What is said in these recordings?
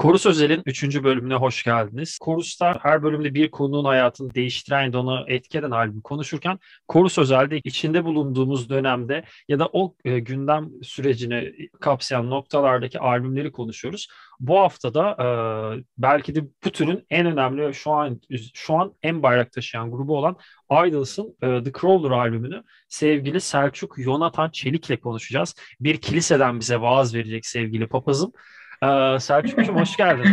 Korus Özel'in 3. bölümüne hoş geldiniz. Korus'ta her bölümde bir konunun hayatını değiştiren, onu etki eden albüm konuşurken Korus Özel'de içinde bulunduğumuz dönemde ya da o e, gündem sürecini kapsayan noktalardaki albümleri konuşuyoruz. Bu hafta da e, belki de bu türün en önemli şu an şu an en bayrak taşıyan grubu olan Idles'ın e, The Crawler albümünü sevgili Selçuk Yonatan Çelik'le konuşacağız. Bir kiliseden bize vaaz verecek sevgili papazım. Ee, Selçuk'cum hoş geldin.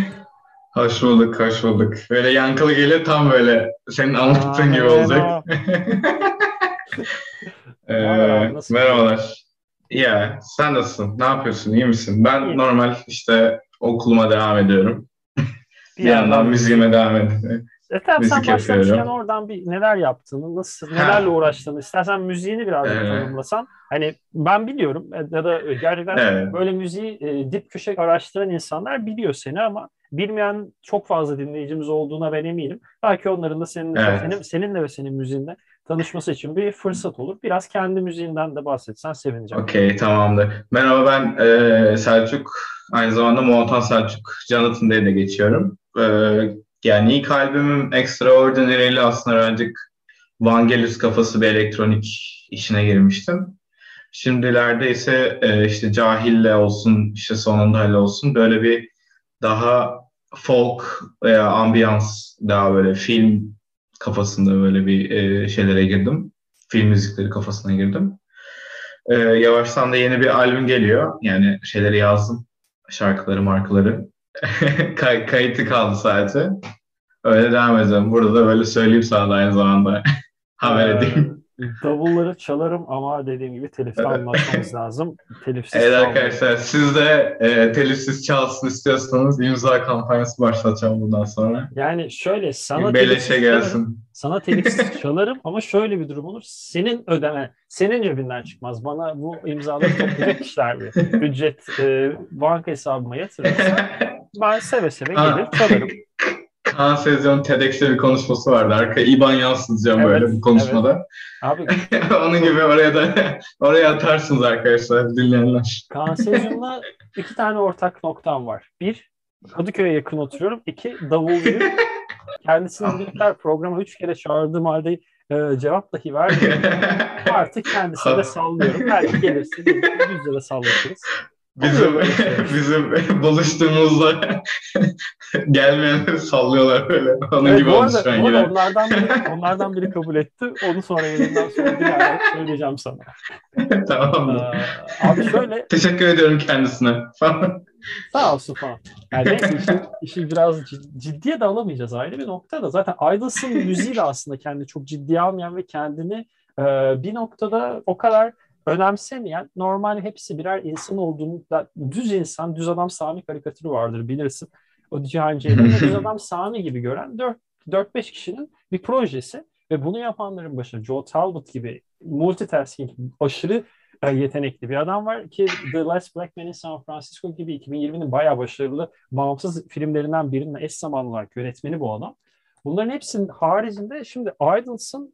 Hoş bulduk, hoş bulduk. Böyle yankılı geliyor tam böyle senin anlattığın gibi olacak. ee, merhabalar. Ya sen nasılsın? Ne yapıyorsun? İyi misin? Ben İyi. normal işte okuluma devam ediyorum. Bir, bir yandan müziğime devam ediyorum. E tamam Müzik sen başlamışken oradan bir neler yaptığını, nasıl, nelerle uğraştığını istersen müziğini biraz evet. tanımlasan. Hani ben biliyorum e, ya da gerçekten evet. böyle müziği e, dip köşe araştıran insanlar biliyor seni ama bilmeyen çok fazla dinleyicimiz olduğuna ben eminim. Belki onların da seninle, evet. senin, seninle ve senin müziğinle tanışması için bir fırsat olur. Biraz kendi müziğinden de bahsetsen sevineceğim. Okey tamamdır. Merhaba ben e, Selçuk. Aynı zamanda Montan Selçuk Jonathan diye de geçiyorum. E, yani ilk albümüm Extraordinary ile aslında birazcık Vangelis kafası bir elektronik işine girmiştim. Şimdilerde ise e, işte Cahil'le olsun, işte Sonunda'yla olsun böyle bir daha folk veya ambiyans daha böyle film kafasında böyle bir e, şeylere girdim. Film müzikleri kafasına girdim. E, yavaştan da yeni bir albüm geliyor. Yani şeyleri yazdım. Şarkıları, markaları. Kay- kayıtı kaldı sadece. Öyle devam edeceğim. Burada da böyle söyleyeyim sana da aynı zamanda. Haber edeyim. Davulları çalarım ama dediğim gibi telifte anlatmamız lazım. Telifsiz evet arkadaşlar siz de e, telifsiz çalsın istiyorsanız imza kampanyası başlatacağım bundan sonra. Yani şöyle sana telifsiz gelsin. Çalarım, sana telifsiz çalarım ama şöyle bir durum olur. Senin ödeme, senin cebinden çıkmaz. Bana bu imzaları toplayacak kişiler bir ücret e, banka hesabıma yatırırsa ben seve seve gelir çalarım. Kaan Sezon TEDx'te bir konuşması vardı. Arka İban yansıtacağım evet, böyle bu konuşmada. Evet. Abi, Onun gibi oraya da oraya atarsınız arkadaşlar dinleyenler. Kaan Sezon'la iki tane ortak noktam var. Bir, Kadıköy'e yakın oturuyorum. İki, davulcuyum. Kendisini birlikler programa üç kere çağırdığım halde e, cevap dahi vermiyor. Artık kendisine de sallıyorum. Belki gelirse yüz lira sallatırız. Bizim bizim buluştuğumuzda gelmeyenleri sallıyorlar böyle. Onun evet, gibi olmuş şu an yine. Onlardan biri, onlardan biri kabul etti. Onu sonra yayından sonra bir söyleyeceğim sana. tamam. Ee, abi şöyle. Teşekkür ediyorum kendisine. Sağ olsun falan. Yani işi, işi biraz ciddiye de alamayacağız ayrı bir nokta da. Zaten Idles'ın müziği de aslında kendini çok ciddiye almayan ve kendini e, bir noktada o kadar önemsemeyen normal hepsi birer insan olduğunu da düz insan, düz adam Sami karikatürü vardır bilirsin. O Cihan Ceylan'ı düz adam Sami gibi gören 4-5 kişinin bir projesi ve bunu yapanların başında Joe Talbot gibi multitasking aşırı e, yetenekli bir adam var ki The Last Black Man in San Francisco gibi 2020'nin bayağı başarılı bağımsız filmlerinden birinin eş zamanlı olarak yönetmeni bu adam. Bunların hepsinin haricinde şimdi Idles'ın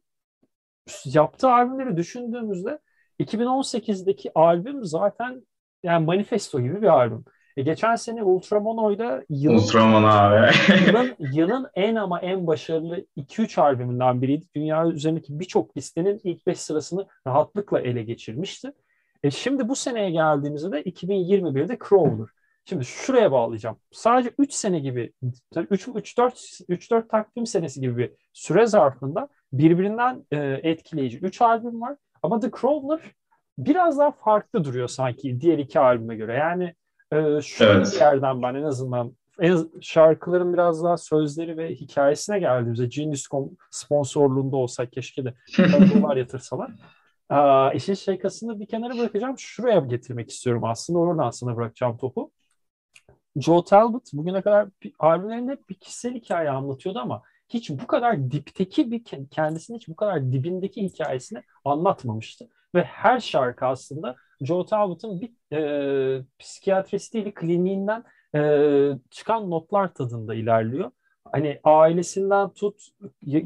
yaptığı albümleri düşündüğümüzde 2018'deki albüm zaten yani manifesto gibi bir albüm. E geçen sene Ultramono'yla yılın, Ultramono abi. yılın, yılın en ama en başarılı 2-3 albümünden biriydi. Dünya üzerindeki birçok listenin ilk 5 sırasını rahatlıkla ele geçirmişti. E şimdi bu seneye geldiğimizde de 2021'de Crawler. Şimdi şuraya bağlayacağım. Sadece 3 sene gibi 3 3 4 3 4 takvim senesi gibi bir süre zarfında birbirinden e, etkileyici 3 albüm var ama The Crawler biraz daha farklı duruyor sanki diğer iki albüme göre. Yani e, şu evet. yerden ben en azından en, şarkıların biraz daha sözleri ve hikayesine geldiğimizde Genius.com sponsorluğunda olsak keşke de dolar yatırsalar. Aa, işin şakasını bir kenara bırakacağım. Şuraya getirmek istiyorum aslında. Oradan sana bırakacağım topu. Joe Talbot bugüne kadar albümlerinde bir kişisel hikaye anlatıyordu ama hiç bu kadar dipteki bir kendisini hiç bu kadar dibindeki hikayesini anlatmamıştı. Ve her şarkı aslında Joe Talbot'un bir e, psikiyatrist değil, kliniğinden e, çıkan notlar tadında ilerliyor. Hani ailesinden tut,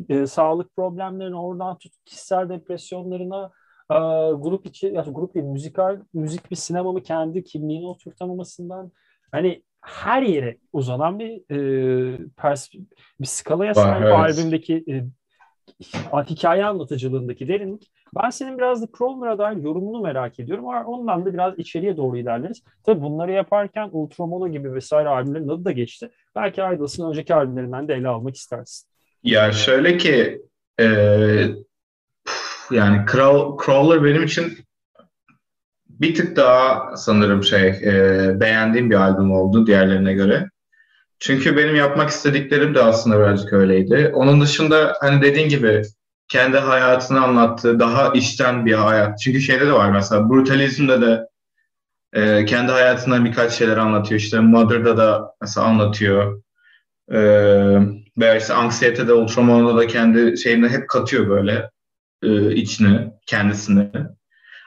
e, sağlık problemlerine oradan tut, kişisel depresyonlarına, e, grup içi, yani grup değil, müzikal, müzik bir sinemamı kendi kimliğine oturtamamasından, hani her yere uzanan bir e, pers- bir skalaya sahip evet. albümdeki e, hikaye anlatıcılığındaki derinlik. Ben senin biraz da Crawler'a dair yorumunu merak ediyorum. Ondan da biraz içeriye doğru ilerleriz. Tabii bunları yaparken Ultramono gibi vesaire albümlerin adı da geçti. Belki Idols'ın önceki albümlerinden de ele almak istersin. Ya şöyle ki e, yani Crawler benim için bir tık daha sanırım şey e, beğendiğim bir albüm oldu diğerlerine göre. Çünkü benim yapmak istediklerim de aslında birazcık öyleydi. Onun dışında hani dediğin gibi kendi hayatını anlattığı daha içten bir hayat. Çünkü şeyde de var mesela Brutalizm'de de e, kendi hayatından birkaç şeyler anlatıyor. İşte Mother'da da mesela anlatıyor. E, veya işte Anksiyete'de, Ultramon'da da kendi şeyini hep katıyor böyle e, içine, kendisine.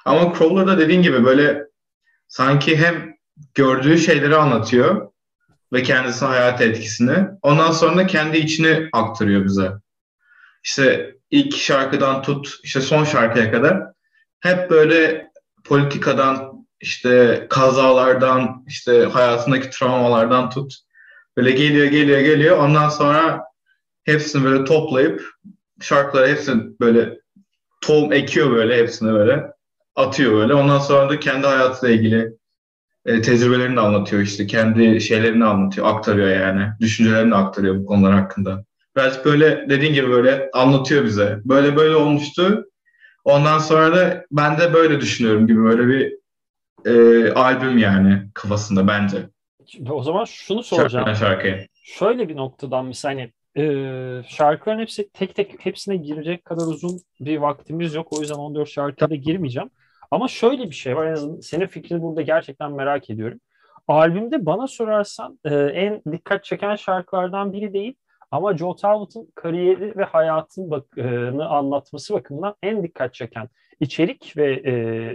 Ama Crawler'da dediğin gibi böyle sanki hem gördüğü şeyleri anlatıyor ve kendisine hayat etkisini. Ondan sonra da kendi içini aktarıyor bize. İşte ilk şarkıdan tut işte son şarkıya kadar hep böyle politikadan işte kazalardan işte hayatındaki travmalardan tut böyle geliyor geliyor geliyor ondan sonra hepsini böyle toplayıp şarkıları hepsini böyle tohum ekiyor böyle hepsini böyle atıyor böyle ondan sonra da kendi hayatıyla ilgili e, tecrübelerini de anlatıyor işte. Kendi şeylerini anlatıyor, aktarıyor yani. Düşüncelerini aktarıyor bu konular hakkında. Biraz böyle dediğin gibi böyle anlatıyor bize. Böyle böyle olmuştu. Ondan sonra da ben de böyle düşünüyorum gibi böyle bir e, albüm yani kafasında bence. O zaman şunu soracağım. Şarkı, şarkı. Şöyle bir noktadan bir saniye. Ee, şarkıların hepsi tek tek hepsine girecek kadar uzun bir vaktimiz yok. O yüzden 14 şarkıya da girmeyeceğim. Ama şöyle bir şey var. En azından senin fikrini burada gerçekten merak ediyorum. Albümde bana sorarsan e, en dikkat çeken şarkılardan biri değil. Ama Joe Talbot'un kariyeri ve hayatını anlatması bakımından en dikkat çeken içerik ve e,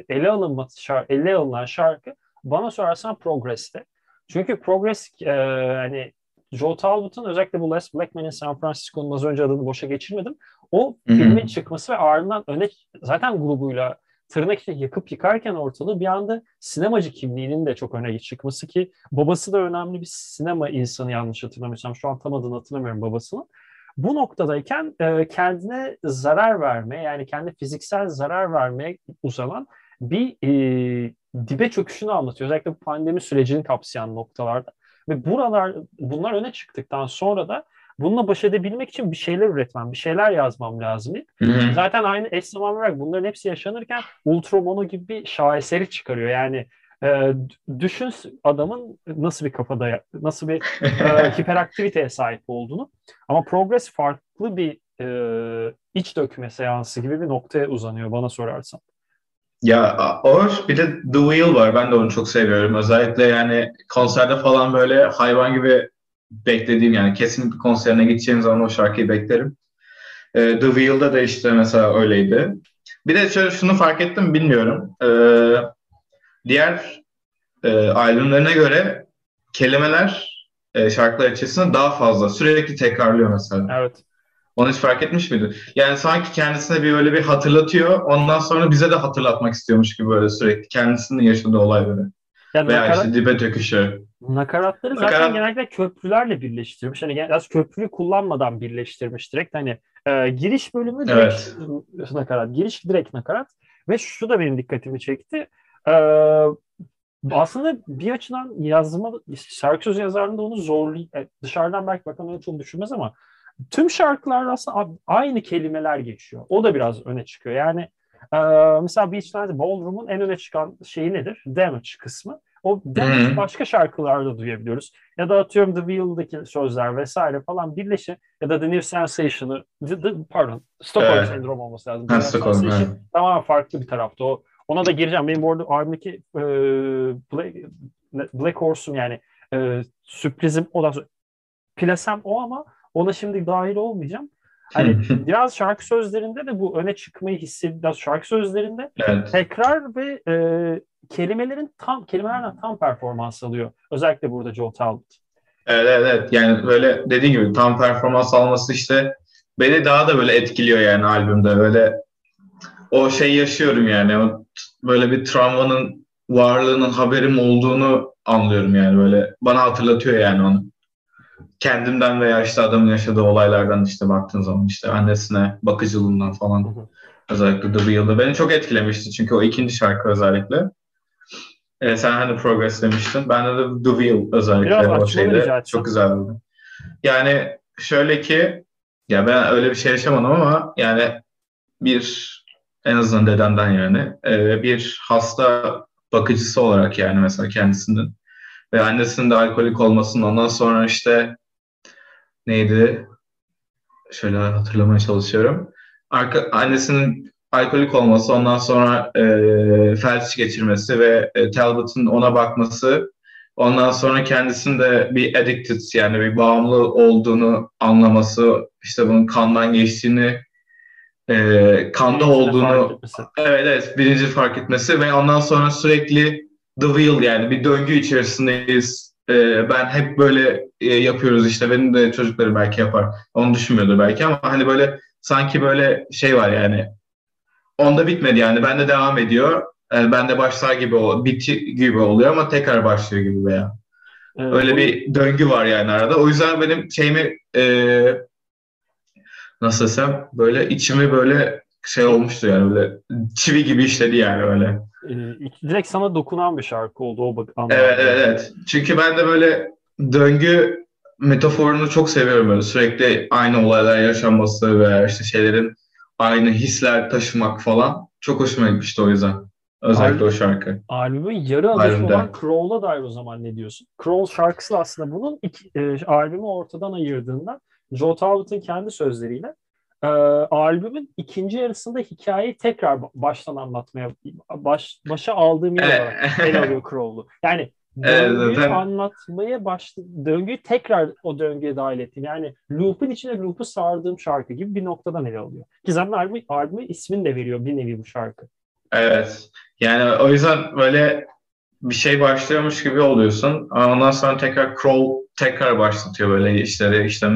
ele, alınması, şarkı, ele alınan şarkı bana sorarsan Progress'te. Çünkü Progress e, hani Joe Talbot'un özellikle bu Les Blackman'in San Francisco'nun az önce adını boşa geçirmedim. O filmin çıkması ve ardından öne zaten grubuyla tırnak içinde yakıp yıkarken ortalığı bir anda sinemacı kimliğinin de çok öne çıkması ki babası da önemli bir sinema insanı yanlış hatırlamıyorsam şu an tam adını hatırlamıyorum babasının. Bu noktadayken e, kendine zarar verme yani kendi fiziksel zarar vermeye uzanan bir e, dibe çöküşünü anlatıyor. Özellikle bu pandemi sürecini kapsayan noktalarda. Ve buralar bunlar öne çıktıktan sonra da Bununla baş edebilmek için bir şeyler üretmem, bir şeyler yazmam lazım. Hı-hı. Zaten aynı eş zamanlı olarak bunların hepsi yaşanırken Ultramono gibi bir şaheseri çıkarıyor. Yani e, düşün adamın nasıl bir kafada, nasıl bir e, hiperaktiviteye sahip olduğunu. Ama Progress farklı bir e, iç dökme seansı gibi bir noktaya uzanıyor bana sorarsan. Ya o bir de The Wheel var. Ben de onu çok seviyorum. Özellikle yani konserde falan böyle hayvan gibi beklediğim yani kesinlikle konserine gideceğim zaman o şarkıyı beklerim. E, The Wheel'da da işte mesela öyleydi. Bir de şöyle şunu fark ettim bilmiyorum. E, diğer e, albümlerine göre kelimeler e, şarkılar içerisinde daha fazla. Sürekli tekrarlıyor mesela. Evet. Onu hiç fark etmiş miydin? Yani sanki kendisine bir öyle bir hatırlatıyor. Ondan sonra bize de hatırlatmak istiyormuş gibi böyle sürekli. Kendisinin yaşadığı olayları. Yani Veya nakarat, işte dibe döküşü. Nakaratları Nakarat... zaten genellikle köprülerle birleştirmiş. Hani biraz köprüyü kullanmadan birleştirmiş direkt. Hani e, giriş bölümü direkt evet. nakarat. Giriş direkt nakarat. Ve şu da benim dikkatimi çekti. E, aslında bir açıdan yazma, şarkı söz yazarında onu zorlu, e, dışarıdan belki bakan öyle çok düşünmez ama tüm şarkılarda aslında aynı kelimeler geçiyor. O da biraz öne çıkıyor. Yani e, mesela Beachlands Ballroom'un en öne çıkan şeyi nedir? Damage kısmı. O demek başka şarkılarda duyabiliyoruz. Ya da atıyorum The Wheel'daki sözler vesaire falan birleşi ya da The New Sensation'ı pardon Stockholm evet. sendromu olması lazım. Ha, Stockholm, evet. Tamamen farklı bir tarafta. O, ona da gireceğim. Benim bu arada albümdeki e, Black, Black Horse'um yani e, sürprizim o da plasem o ama ona şimdi dahil olmayacağım. Hani biraz şarkı sözlerinde de bu öne çıkmayı hissediyoruz. Şarkı sözlerinde evet. tekrar ve e, kelimelerin tam kelimelerden tam performans alıyor. Özellikle burada Joe Talbot. Evet evet evet. yani böyle dediğim gibi tam performans alması işte beni daha da böyle etkiliyor yani albümde böyle o şey yaşıyorum yani o böyle bir travmanın varlığının haberim olduğunu anlıyorum yani böyle. Bana hatırlatıyor yani onu. Kendimden veya işte adamın yaşadığı olaylardan işte baktığın zaman işte annesine bakıcılığından falan. Hı hı. Özellikle The Wheel'da. Beni çok etkilemişti çünkü o ikinci şarkı özellikle. Ee, sen hani Progress demiştin. Ben de The Wheel özellikle Biraz o şeyde çok güzeldi. Yani şöyle ki ya ben öyle bir şey yaşamadım ama yani bir en azından dedemden yani e, bir hasta bakıcısı olarak yani mesela kendisinden ve annesinin de alkolik olmasının ondan sonra işte neydi şöyle hatırlamaya çalışıyorum. Arka, annesinin alkolik olması, ondan sonra e, felç geçirmesi ve e, Talbot'un ona bakması, ondan sonra kendisinde bir addicted yani bir bağımlı olduğunu anlaması, işte bunun kandan geçtiğini, e, kanda birinci olduğunu, evet evet birinci fark etmesi ve ondan sonra sürekli the wheel yani bir döngü içerisindeyiz. E, ben hep böyle e, yapıyoruz işte benim de çocukları belki yapar. Onu düşünmüyordur belki ama hani böyle sanki böyle şey var yani onda bitmedi yani. Bende devam ediyor. Yani bende başlar gibi o biti gibi oluyor ama tekrar başlıyor gibi veya. Evet, Öyle o... bir döngü var yani arada. O yüzden benim şeyimi e, nasıl desem böyle içimi böyle şey olmuştu yani böyle çivi gibi işledi yani öyle. Ee, direkt sana dokunan bir şarkı oldu o bak. Evet evet evet. Çünkü ben de böyle döngü metaforunu çok seviyorum böyle sürekli aynı olaylar yaşanması veya işte şeylerin aynı hisler taşımak falan çok hoşuma gitmişti o yüzden. Özellikle Albüm, o şarkı. Albümün yarı adası Albümde. olan Crawl'a dair o zaman ne diyorsun? Crawl şarkısı aslında bunun iki, e, albümü ortadan ayırdığında Joe Talbot'ın kendi sözleriyle e, albümün ikinci yarısında hikayeyi tekrar baştan anlatmaya baş, başa aldığım yer olarak ele alıyor Crawl'u. Yani döngüyü evet, anlatmaya başladı. Döngüyü tekrar o döngüye dahil ettim. Yani loop'un içine loop'u sardığım şarkı gibi bir noktadan ele alıyor. Ki zaten albüm, albümü ismini de veriyor bir nevi bu şarkı. Evet. Yani o yüzden böyle bir şey başlıyormuş gibi oluyorsun. Ondan sonra tekrar crawl tekrar başlatıyor böyle işleri. İşte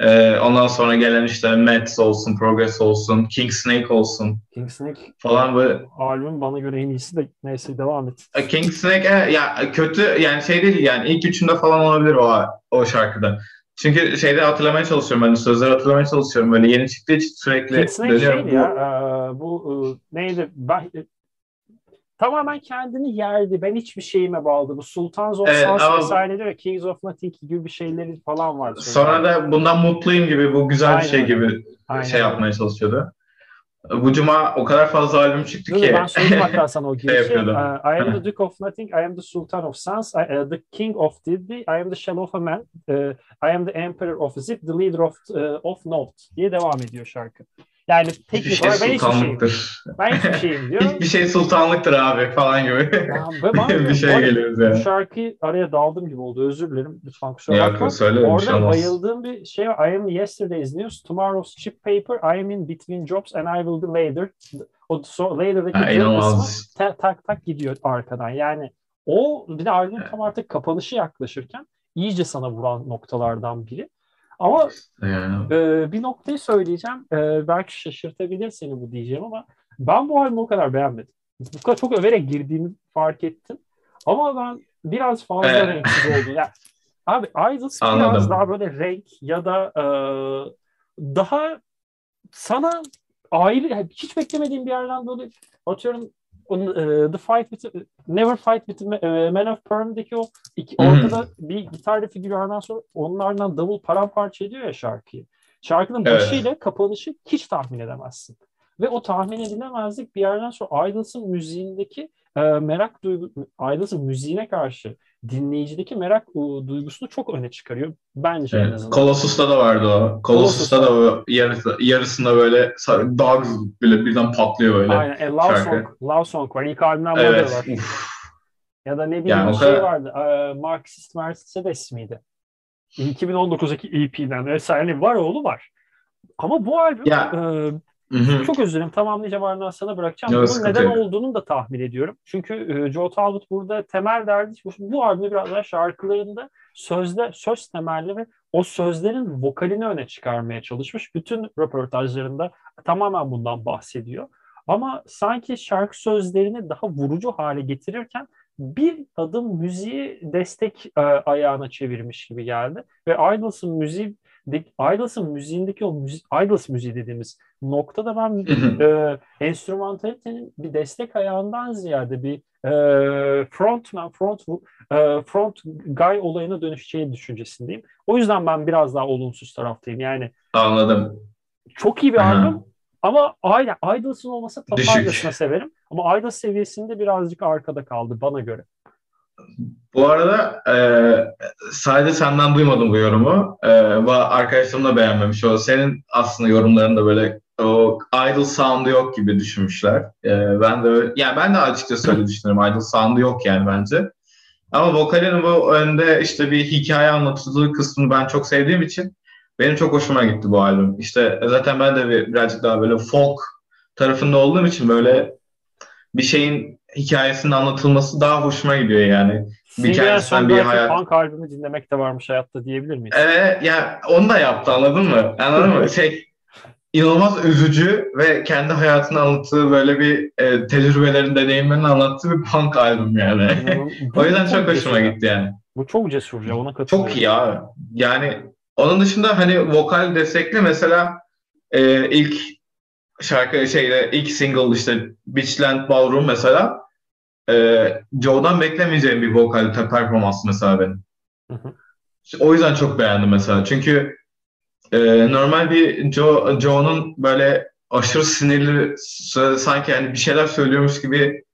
ee, ondan sonra gelen işte Mets olsun, Progress olsun, King Snake olsun. King Snake falan böyle. Albüm bana göre en iyisi de neyse devam et. King Snake e, ya kötü yani şey değil yani ilk üçünde falan olabilir o o şarkıda. Çünkü şeyde hatırlamaya çalışıyorum ben sözleri hatırlamaya çalışıyorum böyle yeni çıktığı için sürekli King Snake dönüyorum. Bu... ya e, bu e, neydi ben, tamamen kendini yerdi. Ben hiçbir şeyime bağlı. Bu Sultans of evet, Sans vesaire diyor Kings of Nothing gibi bir şeyleri falan var. Sonra da bundan mutluyum gibi bu güzel Aynen. bir şey gibi Aynen. şey yapmaya çalışıyordu. Bu cuma o kadar fazla albüm çıktı ki. Ben söyleyeyim hatta sana o girişi. şey uh, I am the Duke of Nothing, I am the Sultan of Sans, I, uh, the King of Diddy, I am the Shell of a Man, uh, I am the Emperor of Zip, the Leader of, uh, of Note diye devam ediyor şarkı. Yani teknik şey olarak ben hiçbir şeyim. Ben hiçbir şeyim diyor. Hiçbir şey sultanlıktır abi falan gibi. Ya, bir şey geliyoruz yani. Bu şarkıyı araya daldım gibi oldu. Özür dilerim. Lütfen kusura bakma. Söyle, Orada şey bayıldığım bir şey var. I am yesterday's news, tomorrow's chip paper, I am in between jobs and I will be later. O so, later'daki kısmı tak, tak tak gidiyor arkadan. Yani o bir de albüm tam artık kapanışı yaklaşırken iyice sana vuran noktalardan biri. Ama yani. e, bir noktayı söyleyeceğim. E, belki şaşırtabilir seni bu diyeceğim ama ben bu albümü o kadar beğenmedim. Bu kadar çok överek girdiğimi fark ettim. Ama ben biraz fazla evet. renksiz oldu. Yani, abi Idols biraz daha böyle renk ya da e, daha sana ayrı hiç beklemediğim bir yerden böyle atıyorum The Fight with Never Fight with Man of Perm'deki o iki, ortada bir gitarda figürlerden sonra onlardan davul paramparça ediyor ya şarkıyı. Şarkının evet. başıyla kapanışı hiç tahmin edemezsin. Ve o tahmin edilemezlik bir yerden sonra Idles'ın müziğindeki e, merak duygu, Idles'ın müziğine karşı dinleyicideki merak duygusunu çok öne çıkarıyor. Bence evet. en azından. Colossus'ta da vardı o. Colossus'ta da yarısı, yarısında böyle Dogs bile birden patlıyor böyle. Aynen. E, Love şarkı. Song, Love Song var. İlk albümden evet. var. Uf. Ya da ne bileyim yani şey kadar... vardı. E, Marxist Mercedes miydi? 2019'daki EP'den vesaire. Yani var oğlu var. Ama bu albüm ya. e, Hı-hı. Çok özür dilerim. Tamamlayacağım ardından sana bırakacağım. Yok, Bunun neden yok. olduğunu da tahmin ediyorum. Çünkü e, Joe Talbot burada temel derdi bu, bu albümde biraz daha şarkılarında sözde söz temelli ve o sözlerin vokalini öne çıkarmaya çalışmış. Bütün röportajlarında tamamen bundan bahsediyor. Ama sanki şarkı sözlerini daha vurucu hale getirirken bir adım müziği destek e, ayağına çevirmiş gibi geldi. Ve Idles'ın müziği Idles'ın müziğindeki o müzik, Idles müziği dediğimiz noktada ben e, enstrümantalitenin bir destek ayağından ziyade bir e, frontman, front, e, front guy olayına dönüşeceği düşüncesindeyim. O yüzden ben biraz daha olumsuz taraftayım. Yani Anladım. Çok iyi bir albüm ama aynen Idles'ın olmasa Tatargas'ına severim. Ama Idols seviyesinde birazcık arkada kaldı bana göre. Bu arada e, sadece senden duymadım bu yorumu. E, arkadaşlarım da beğenmemiş. O senin aslında yorumlarında böyle o idle sound'u yok gibi düşünmüşler. E, ben de yani ben de açıkçası öyle düşünüyorum. Idle sound'u yok yani bence. Ama vokalin bu önde işte bir hikaye anlatıldığı kısmını ben çok sevdiğim için benim çok hoşuma gitti bu albüm. İşte zaten ben de bir, birazcık daha böyle folk tarafında olduğum için böyle bir şeyin hikayesinin anlatılması daha hoşuma gidiyor yani. Bir kendisinden bir hayat. Punk albümü dinlemek de varmış hayatta diyebilir miyiz? Evet ya onu da yaptı anladın mı? Anladın mı? Şey inanılmaz üzücü ve kendi hayatını anlattığı böyle bir e, tecrübelerin, deneyimlerini anlattığı bir punk albüm yani. o yüzden çok, hoşuma gitti yani. Bu çok cesurca ona katılıyorum. Çok iyi abi. Yani onun dışında hani vokal destekli mesela e, ilk şarkı şeyde ilk single işte Beachland Ballroom mesela e, Joe'dan beklemeyeceğim bir vokal performansı mesela benim. Hı hı. O yüzden çok beğendim mesela. Çünkü e, normal bir Joe, Joe'nun böyle aşırı sinirli sanki yani bir şeyler söylüyormuş gibi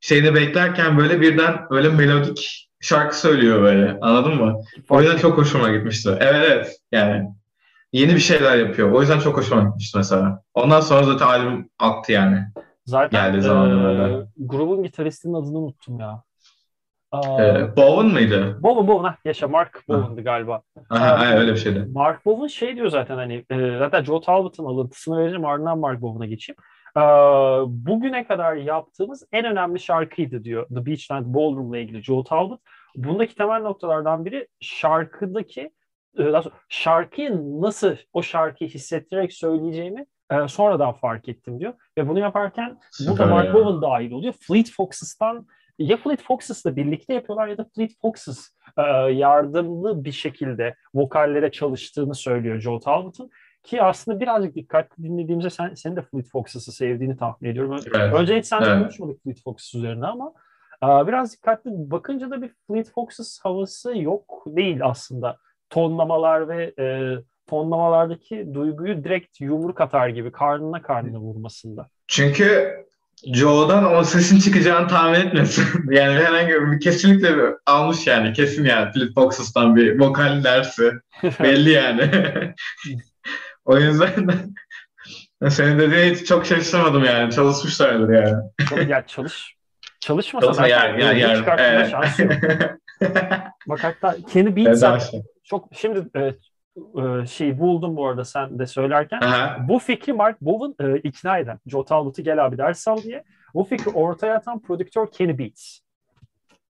şeyini beklerken böyle birden böyle melodik şarkı söylüyor böyle. Anladın mı? O yüzden çok hoşuma gitmişti. Evet evet. Yani yeni bir şeyler yapıyor. O yüzden çok hoşuma gitmişti mesela. Ondan sonra zaten albüm aktı yani. Zaten Geldi e, grubun gitaristinin adını unuttum ya. Ee, Bowen mıydı? Bowen, Bowen. Ha, yaşa Mark Bowen'dı galiba. Aha, ee, öyle bir şeydi. Mark Bowen şey diyor zaten hani e, zaten Joe Talbot'ın alıntısını vereceğim ardından Mark Bowen'a geçeyim. Ee, bugüne kadar yaptığımız en önemli şarkıydı diyor The Beachland Ballroom'la ilgili Joe Talbot. Bundaki temel noktalardan biri şarkıdaki e, şarkıyı nasıl o şarkıyı hissettirerek söyleyeceğimi e, sonradan fark ettim diyor. Ve bunu yaparken Süper burada Mark Bowen dahil oluyor. Fleet Foxes'tan ya Fleet Foxes'la birlikte yapıyorlar ya da Fleet Foxes e, yardımlı bir şekilde vokallere çalıştığını söylüyor Joe Talbot'un. Ki aslında birazcık dikkatli dinlediğimizde sen, senin de Fleet Foxes'ı sevdiğini tahmin ediyorum. Evet. Önce hiç sen evet. konuşmadık Fleet Foxes üzerine ama Biraz dikkatli bakınca da bir Fleet Foxes havası yok değil aslında. Tonlamalar ve e, tonlamalardaki duyguyu direkt yumruk atar gibi karnına karnına vurmasında. Çünkü Joe'dan o sesin çıkacağını tahmin etmesin. yani herhangi bir kesinlikle bir, almış yani kesin yani Fleet Foxes'tan bir vokal dersi belli yani. o yüzden senin dediğin hiç çok şaşırmadım yani çalışmışlardır yani. ya çalış Çalışmasa Çalışma zaten yer, yer, yer. evet. şansı yok. Bak hatta Kenny Beats çok şimdi e, e, şey buldum bu arada sen de söylerken. Aha. Bu fikri Mark Bowen e, ikna eden. Joe Talbot'u gel abi ders al diye. Bu fikri ortaya atan prodüktör Kenny Beats.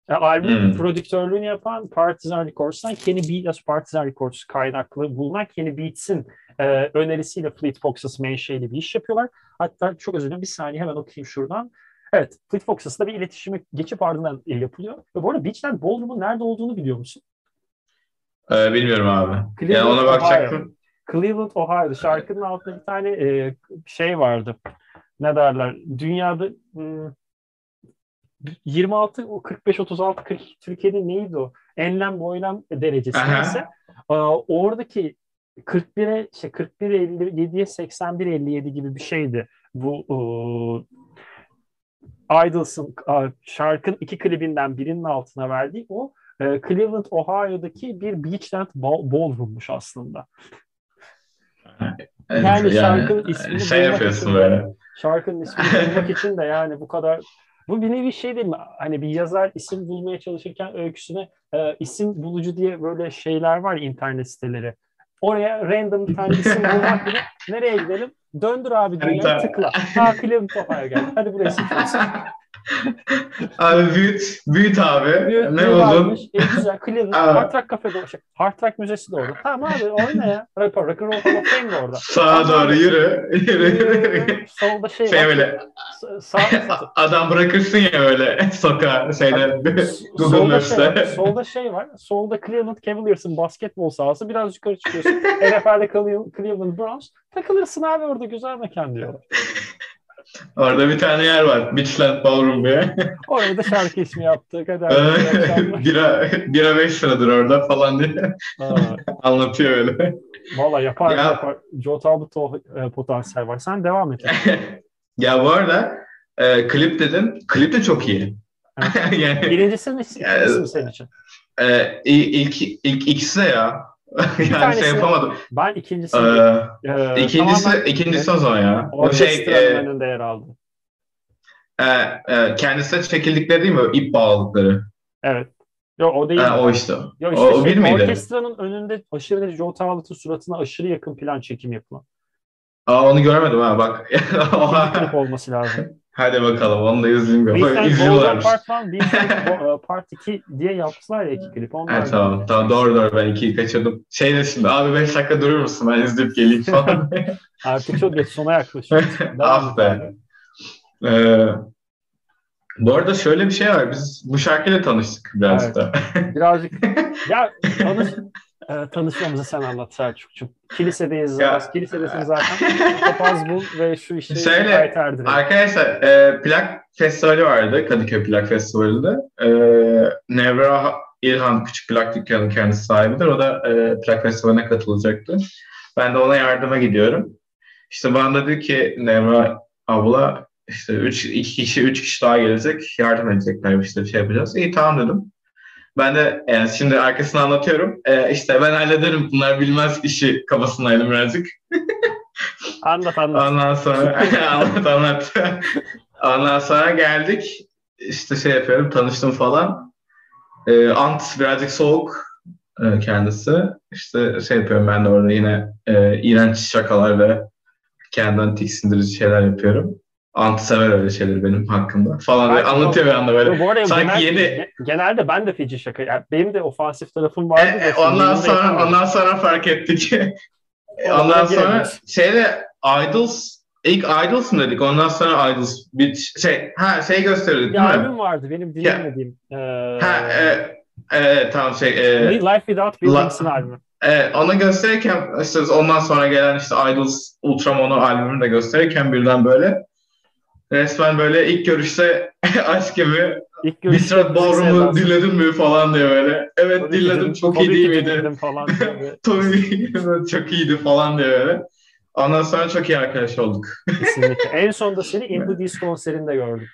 E, albüm hmm. prodüktörlüğünü yapan Partizan Records'tan Kenny Beats, Partizan Records kaynaklı bulunan Kenny Beats'in e, önerisiyle Fleet Foxes menşeili bir iş yapıyorlar. Hatta çok özür dilerim bir saniye hemen okuyayım şuradan. Evet, Fleet Foxes'la bir iletişimi geçip ardından yapılıyor. Ve bu arada Beachland Ballroom'un nerede olduğunu biliyor musun? Ee, bilmiyorum abi. Cleveland, yani ona bakacaktım. Ohio. Cleveland, Ohio. Şarkının altında bir tane e, şey vardı. Ne derler? Dünyada hmm, 26, 45, 36, 40 Türkiye'de neydi o? Enlem boylam derecesi neyse. Oradaki 41'e şey 41 57'ye 81 57 gibi bir şeydi. Bu Idles'ın şarkın iki klibinden birinin altına verdiği o e, Cleveland, Ohio'daki bir Beachland ballroom'muş aslında. Yani, şarkının ismini şey yapıyorsun böyle. Şarkının ismini bulmak için de yani bu kadar bu bir nevi şey değil mi? Hani bir yazar isim bulmaya çalışırken öyküsüne e, isim bulucu diye böyle şeyler var internet siteleri. Oraya random bir tane isim bulmak gibi nereye gidelim? Döndür abi dünyayı tıkla. Ha Cleveland Ohio geldi. Hadi buraya. abi büyüt, büyüt abi. Büyük, ne buldun? E, güzel. Cleveland. Hard Rock Cafe'de olacak. Hard Rock Müzesi de orada. Tamam abi oyna ya. Rock, and Roll Hall of Fame de orada. Sağa Tamam doğru yürü. Yürü. Yürü. Solda şey, Şey var. böyle Sa- Sağ, adam bırakırsın ya böyle sokağa şeyde Google solda şey, Maps'te. solda şey var. Solda Cleveland Cavaliers'ın basketbol sahası. Biraz yukarı çıkıyorsun. NFL'de Cleveland Browns. Takılırsın abi orada güzel mekan diyorlar. Orada bir tane yer var. Beachland Ballroom diye. Orada da şarkı ismi yaptık. Hadi akşamlar. bira, bira 5 liradır orada falan diye anlatıyor öyle. Valla yapar Ya. yapar. Joe Talbot'ta e, potansiyel var. Sen devam et. ya bu arada e, klip dedin. Klip de çok iyi. yani Birincisi mi? Ya, ikincisi mi senin için? e, ilk, ilk ikisi de ya. yani tanesi- şey yapamadım. Ben ikincisi. Ee, e, ikincisi, tamamen ikincisi o zaman ya. O şey e, önünde yer aldı. e, e, kendisine çekildikleri değil mi? İp bağladıkları. Evet. Yo, o değil. Ha, o işte. Yo, o, işte o şey, bir miydi? orkestranın önünde aşırı derece Joe Talbot'un suratına aşırı yakın plan çekim yapılan. Aa, onu görmedim ha bak. Olması lazım. Hadi bakalım onu da and Golden İzliyorlarmış. Part 1, Beast and Go- e, Part 2 diye yaptılar ya iki klip. Onlar Evet, tamam, tamam doğru doğru ben ikiyi kaçırdım. Şey de şimdi abi 5 dakika durur musun ben izleyip geleyim falan. Artık çok geç sona yaklaşıyoruz. Ah be. Ee, bu arada şöyle bir şey var. Biz bu şarkıyla tanıştık birazcık Evet. da. Birazcık ya tanış, e, tanışmamızı sen anlat Selçuk'cum. Kilisedeyiz Ya. zaten. Kilisedesin zaten. Papaz bul ve şu işi Şöyle. Arkadaşlar e, plak festivali vardı. Kadıköy Plak Festivali'nde. E, Nevra İlhan Küçük Plak Dükkanı'nın kendisi sahibidir. O da e, plak festivaline katılacaktı. Ben de ona yardıma gidiyorum. İşte bana da dedi ki Nevra abla işte üç, iki kişi, üç kişi daha gelecek. Yardım edecekler işte bir şey yapacağız. İyi tamam dedim. Ben de yani şimdi arkasını anlatıyorum. E, işte ben hallederim bunlar bilmez işi kafasındaydım birazcık. Anlat anlat. Ondan sonra anlat anlat. Ondan sonra geldik. İşte şey yapıyorum tanıştım falan. Ee, Ant birazcık soğuk e, kendisi. İşte şey yapıyorum ben de orada yine e, iğrenç şakalar ve kendimden tiksindirici şeyler yapıyorum. Ant sever öyle şeyleri benim hakkımda falan Ben- anlatıyor bir anda böyle. Bu arada Sanki genel, yeni- ge- genelde ben de feci şaka. Yani benim de ofansif tarafım vardı. E, e, ondan sonra ondan sonra fark ettik. Ondan sonra giremeyiz. şeyde Idols ilk Idols mı dedik? Ondan sonra Idols bir şey ha şey gösteriyorduk Bir albüm vardı benim dinlemediğim. Ee, Ha, e, e, tamam şey e, Life Without Buildings'in albümü. e, onu gösterirken işte ondan sonra gelen işte Idols Ultramono albümünü de gösterirken birden böyle resmen böyle ilk görüşte aşk gibi İlk Bistrat Ballroom'u sevdası. dinledin mi falan diyor böyle. Evet Tabii dinledim dinledim, çok iyi değil miydi? falan diye. Tabii çok iyiydi falan diyor böyle. Ondan sonra çok iyi arkadaş olduk. Kesinlikle. En sonunda seni In The Disco konserinde gördüm.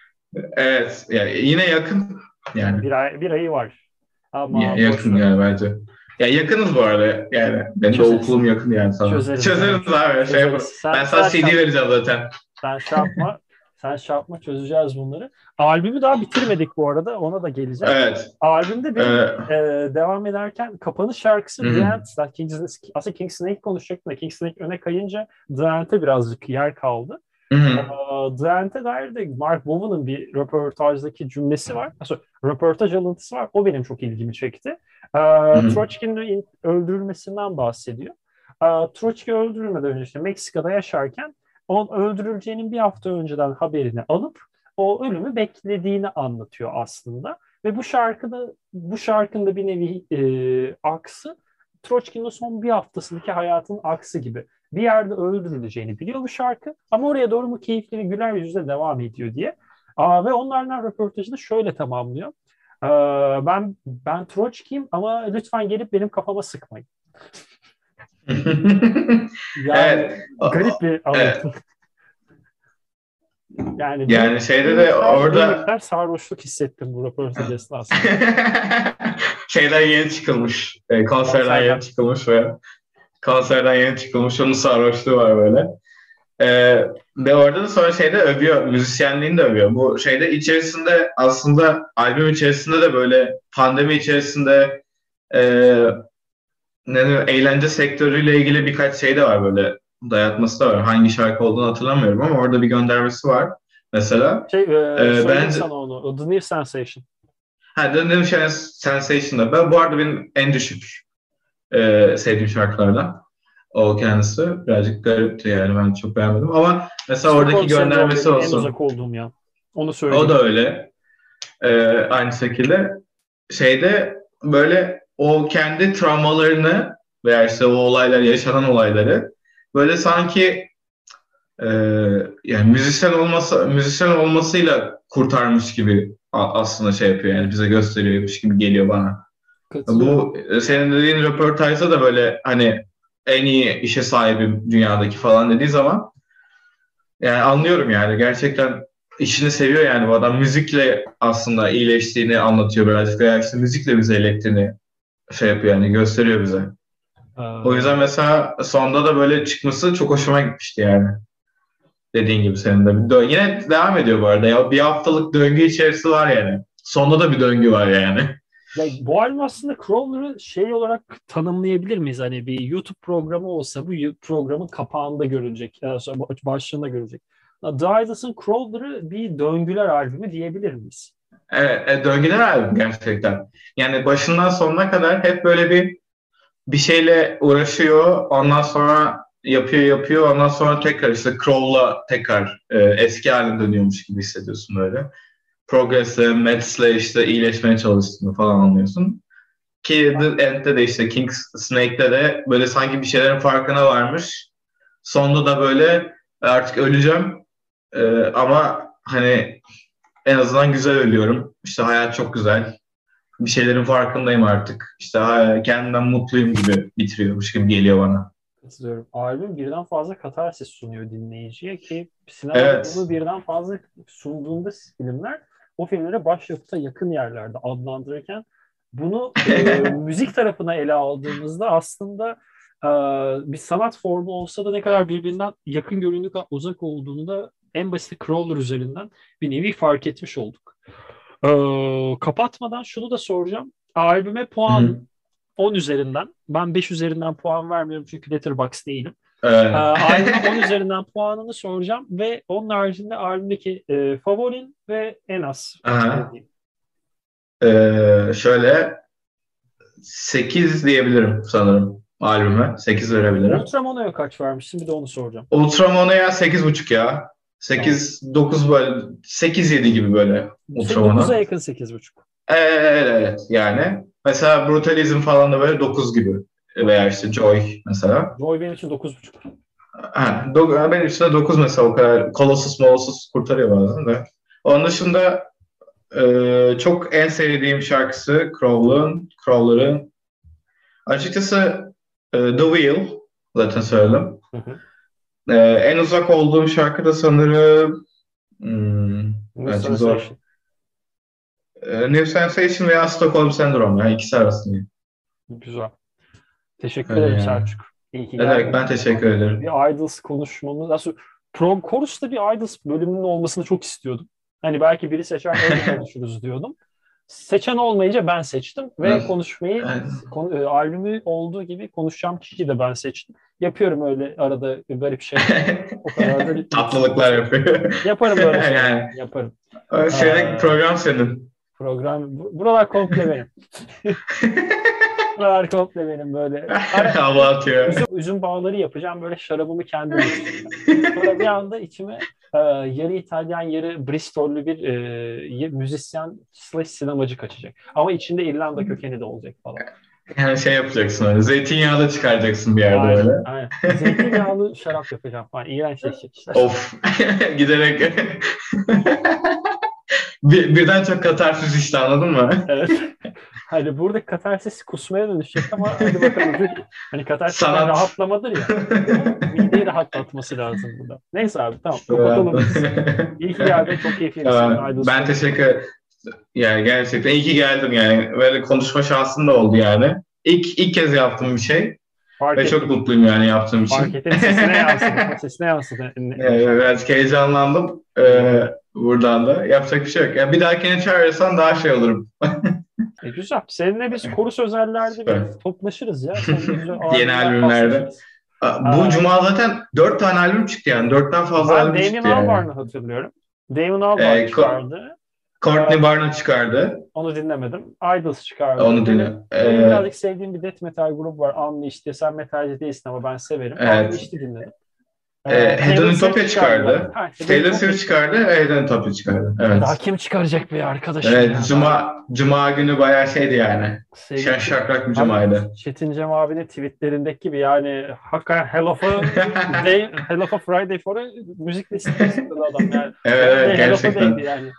Evet yani yine yakın yani Bir, ay, bir ayı var. Ama Ya- yakın yani bence. Ya yakınız bu arada yani. Benim de Çözeriz. okulum yakın yani sana. Çözeriz. Çözeriz abi. Şey Çözeriz. Sen- ben sana sen- CD vereceğim zaten. Sen şey yapma. Sen şey yapma çözeceğiz bunları. Albümü daha bitirmedik bu arada. Ona da geleceğiz. Evet. Albümde bir Ee, e, devam ederken kapanış şarkısı Hı hı. The. Zaten Kings, aslında King Snake konuşacaktım da King Snake öne kayınca The End'e birazcık yer kaldı. hı hı. Aa, The End'e dair de Mark Bowan'ın bir röportajdaki cümlesi var. Aslında röportaj alıntısı var. O benim çok ilgimi çekti. Aa, hı. Troçki'nin öldürülmesinden bahsediyor. Aa, Troçki öldürülmeden önce işte Meksika'da yaşarken onun öldürüleceğinin bir hafta önceden haberini alıp o ölümü beklediğini anlatıyor aslında. Ve bu şarkıda bu şarkının da bir nevi e, aksı Troçki'nin son bir haftasındaki hayatının aksı gibi. Bir yerde öldürüleceğini biliyor bu şarkı ama oraya doğru mu keyifli ve güler yüzle devam ediyor diye. Aa, ve onlarla röportajını şöyle tamamlıyor. Aa, ben ben Troçki'yim ama lütfen gelip benim kafama sıkmayın. Yani evet. garip bir anlatım. Yani, Yani şeyde de bir orada- bir miktar sarhoşluk hissettim bu röportaj esnasında. Şeyden yeni çıkılmış. E, Konserden. yeni çıkılmış ve konserden yeni çıkılmış. Onun sarhoşluğu var böyle. E, ve orada da sonra şeyde övüyor. Müzisyenliğini de övüyor. Bu şeyde içerisinde aslında albüm içerisinde de böyle pandemi içerisinde e, ne diyor, eğlence sektörüyle ilgili birkaç şey de var böyle dayatması da var. Hangi şarkı olduğunu hatırlamıyorum ama orada bir göndermesi var. mesela. Şey, e, ee, bence... sana onu. The New Sensation. Ha, The New Sensation'da. Ben, bu arada benim en düşük e, sevdiğim şarkılardan. O kendisi birazcık garipti yani ben çok beğenmedim ama mesela Spor oradaki göndermesi olsun. En uzak olduğum ya. Onu söyleyeyim. O da öyle. Ee, aynı şekilde şeyde böyle o kendi travmalarını veya işte o olaylar yaşanan olayları böyle sanki e, yani müzisyen olması müzisyen olmasıyla kurtarmış gibi aslında şey yapıyor yani bize gösteriyormuş gibi geliyor bana. Bu e, senin dediğin röportajda da böyle hani en iyi işe sahibim dünyadaki falan dediği zaman yani anlıyorum yani gerçekten işini seviyor yani bu adam müzikle aslında iyileştiğini anlatıyor birazcık veya işte müzikle bize ilettiğini şey yapıyor yani gösteriyor bize. Aa. O yüzden mesela sonda da böyle çıkması çok hoşuma gitmişti yani. Dediğin gibi senin de. Dö- Yine devam ediyor bu arada. Ya bir haftalık döngü içerisi var yani. Sonda da bir döngü var yani. Ya, bu albüm aslında Crawler'ı şey olarak tanımlayabilir miyiz? Hani bir YouTube programı olsa bu programın kapağında görülecek. Yani başlığında görülecek. The Idles'ın Crawler'ı bir döngüler albümü diyebilir miyiz? Evet, e, döngüler albüm gerçekten. Yani başından sonuna kadar hep böyle bir bir şeyle uğraşıyor. Ondan sonra yapıyor yapıyor. Ondan sonra tekrar işte Crawl'la tekrar e, eski haline dönüyormuş gibi hissediyorsun böyle. Progress'le, Mets'le işte iyileşmeye çalıştığını falan anlıyorsun. Ki The End'de de işte King's Snake'de de böyle sanki bir şeylerin farkına varmış. Sonunda da böyle artık öleceğim ee, ama hani en azından güzel ölüyorum. İşte hayat çok güzel. Bir şeylerin farkındayım artık. İşte kendimden mutluyum gibi bitiriyormuş gibi geliyor bana. Katılıyorum. Albüm birden fazla katarsis sunuyor dinleyiciye ki sinemada evet. bunu birden fazla sunduğunda filmler o filmlere başyapıta yakın yerlerde adlandırırken bunu e, müzik tarafına ele aldığımızda aslında e, bir sanat formu olsa da ne kadar birbirinden yakın göründük uzak olduğunu da en basit crawler üzerinden bir nevi fark etmiş olduk. E, kapatmadan şunu da soracağım. Albüme puan Hı-hı. 10 üzerinden. Ben 5 üzerinden puan vermiyorum çünkü Letterboxd değilim. Evet. Ee, albüme 10 üzerinden puanını soracağım ve onun haricinde albümdeki e, favorin ve en az. Ee, şöyle 8 diyebilirim sanırım albüme. 8 verebilirim. Ultramono'ya kaç vermişsin? Bir de onu soracağım. Ultramono'ya 8.5 ya. 8 tamam. 9 böyle 8 7 gibi böyle Ultramono. 9'a yakın 8.5. Evet, evet yani. Mesela Brutalizm falan da böyle 9 gibi. Veya işte Joy mesela. Joy benim için 9.5. Ha, do- benim için de 9 mesela o kadar. Colossus Molossus kurtarıyor bazen de. Onun dışında e, çok en sevdiğim şarkısı Crawler'ın Crawler'ın açıkçası e, The Wheel zaten söyledim. Hı hı. E, en uzak olduğum şarkı da sanırım hmm, New zor. E, New Sensation veya Stockholm Syndrome. Yani ikisi arasındayım. Güzel. Teşekkür ederim ee, Selçuk. İyi ki geldin. ben teşekkür ederim. Bir Idols konuşmamız. Aslında Prom Chorus'ta bir Idols bölümünün olmasını çok istiyordum. Hani belki biri seçer öyle konuşuruz diyordum. Seçen olmayınca ben seçtim ve evet. konuşmayı konu, e, albümü olduğu gibi konuşacağım kişiyi de ben seçtim. Yapıyorum öyle arada garip şey. o kadar da Tatlılıklar yapıyor. Yaparım böyle şey. yani. Yaparım. Senin program senin. Program buralar komple benim. buralar komple benim böyle. Hava atıyor. Üzüm, üzüm bağları yapacağım böyle şarabımı kendim Sonra bir anda içime e, yarı İtalyan yarı Bristol'lü bir e, müzisyen slash sinemacı kaçacak. Ama içinde İrlanda kökeni de olacak falan. Yani şey yapacaksın öyle. Zeytinyağı da çıkaracaksın bir yerde aynen, öyle. Aynen. Zeytinyağlı şarap yapacağım falan. İğrençleşecek işler. Of. Giderek bir, birden çok katarsis işte anladın mı? evet. Hani burada katarsis kusmaya dönüşecek ama hadi bakalım. Hani katarsis Sanat... rahatlamadır ya. Mideyi rahatlatması lazım burada. Neyse abi tamam kapatalım. İyi ki geldin. Çok keyifliydi. Ben teşekkür yani gerçekten iyi ki geldim yani. Böyle konuşma şansın da oldu yani. İlk, ilk kez yaptığım bir şey. Fark Ve ettim. çok mutluyum yani yaptığım için. Fark ettim. Sesine yansıdı. Sesine yansıdı. Yani birazcık heyecanlandım. Ee, buradan da. Yapacak bir şey yok. Yani bir dahakine çağırırsan daha şey olurum. E, güzel. Seninle biz koru sözellerde bir toplaşırız ya. Yeni albümlerde. Bu Aa, cuma zaten dört tane albüm çıktı yani. Dörtten fazla albüm çıktı yani. Ben Damien Albarn'ı hatırlıyorum. Damon Albarn Ee, çıkardı. Courtney Barnett çıkardı. Onu dinlemedim. Idols çıkardı. Onu dinle. Ee, birazcık sevdiğim bir death metal grubu var. Unleashed diye. Sen metalci değilsin ama ben severim. Evet. Unleashed'i dinledim. Ee, Taylor Hedon Swift Utopia çıkardı. Taylor Swift çıkardı, Hedon Utopia çıkardı. Evet. Daha kim çıkaracak be arkadaşım Evet, ya? Cuma Cuma günü bayağı şeydi yani. Sevgili- Şen şakrak bir cumaydı. Çetin Cem abinin tweetlerindeki gibi yani hakikaten Hell of a Day, Hell of a Friday for a müzik listesinde de adam yani. Evet evet gerçekten yani.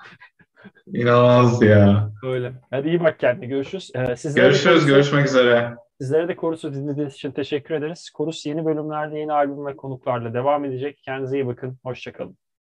inanılmaz ya. Öyle. Hadi iyi bak kendine. Görüşürüz. Ee, Görüşürüz, görüşmek üzere. Sizlere de Chorus'u dinlediğiniz için teşekkür ederiz. Chorus yeni bölümlerde yeni albüm ve konuklarla devam edecek. Kendinize iyi bakın. Hoşçakalın.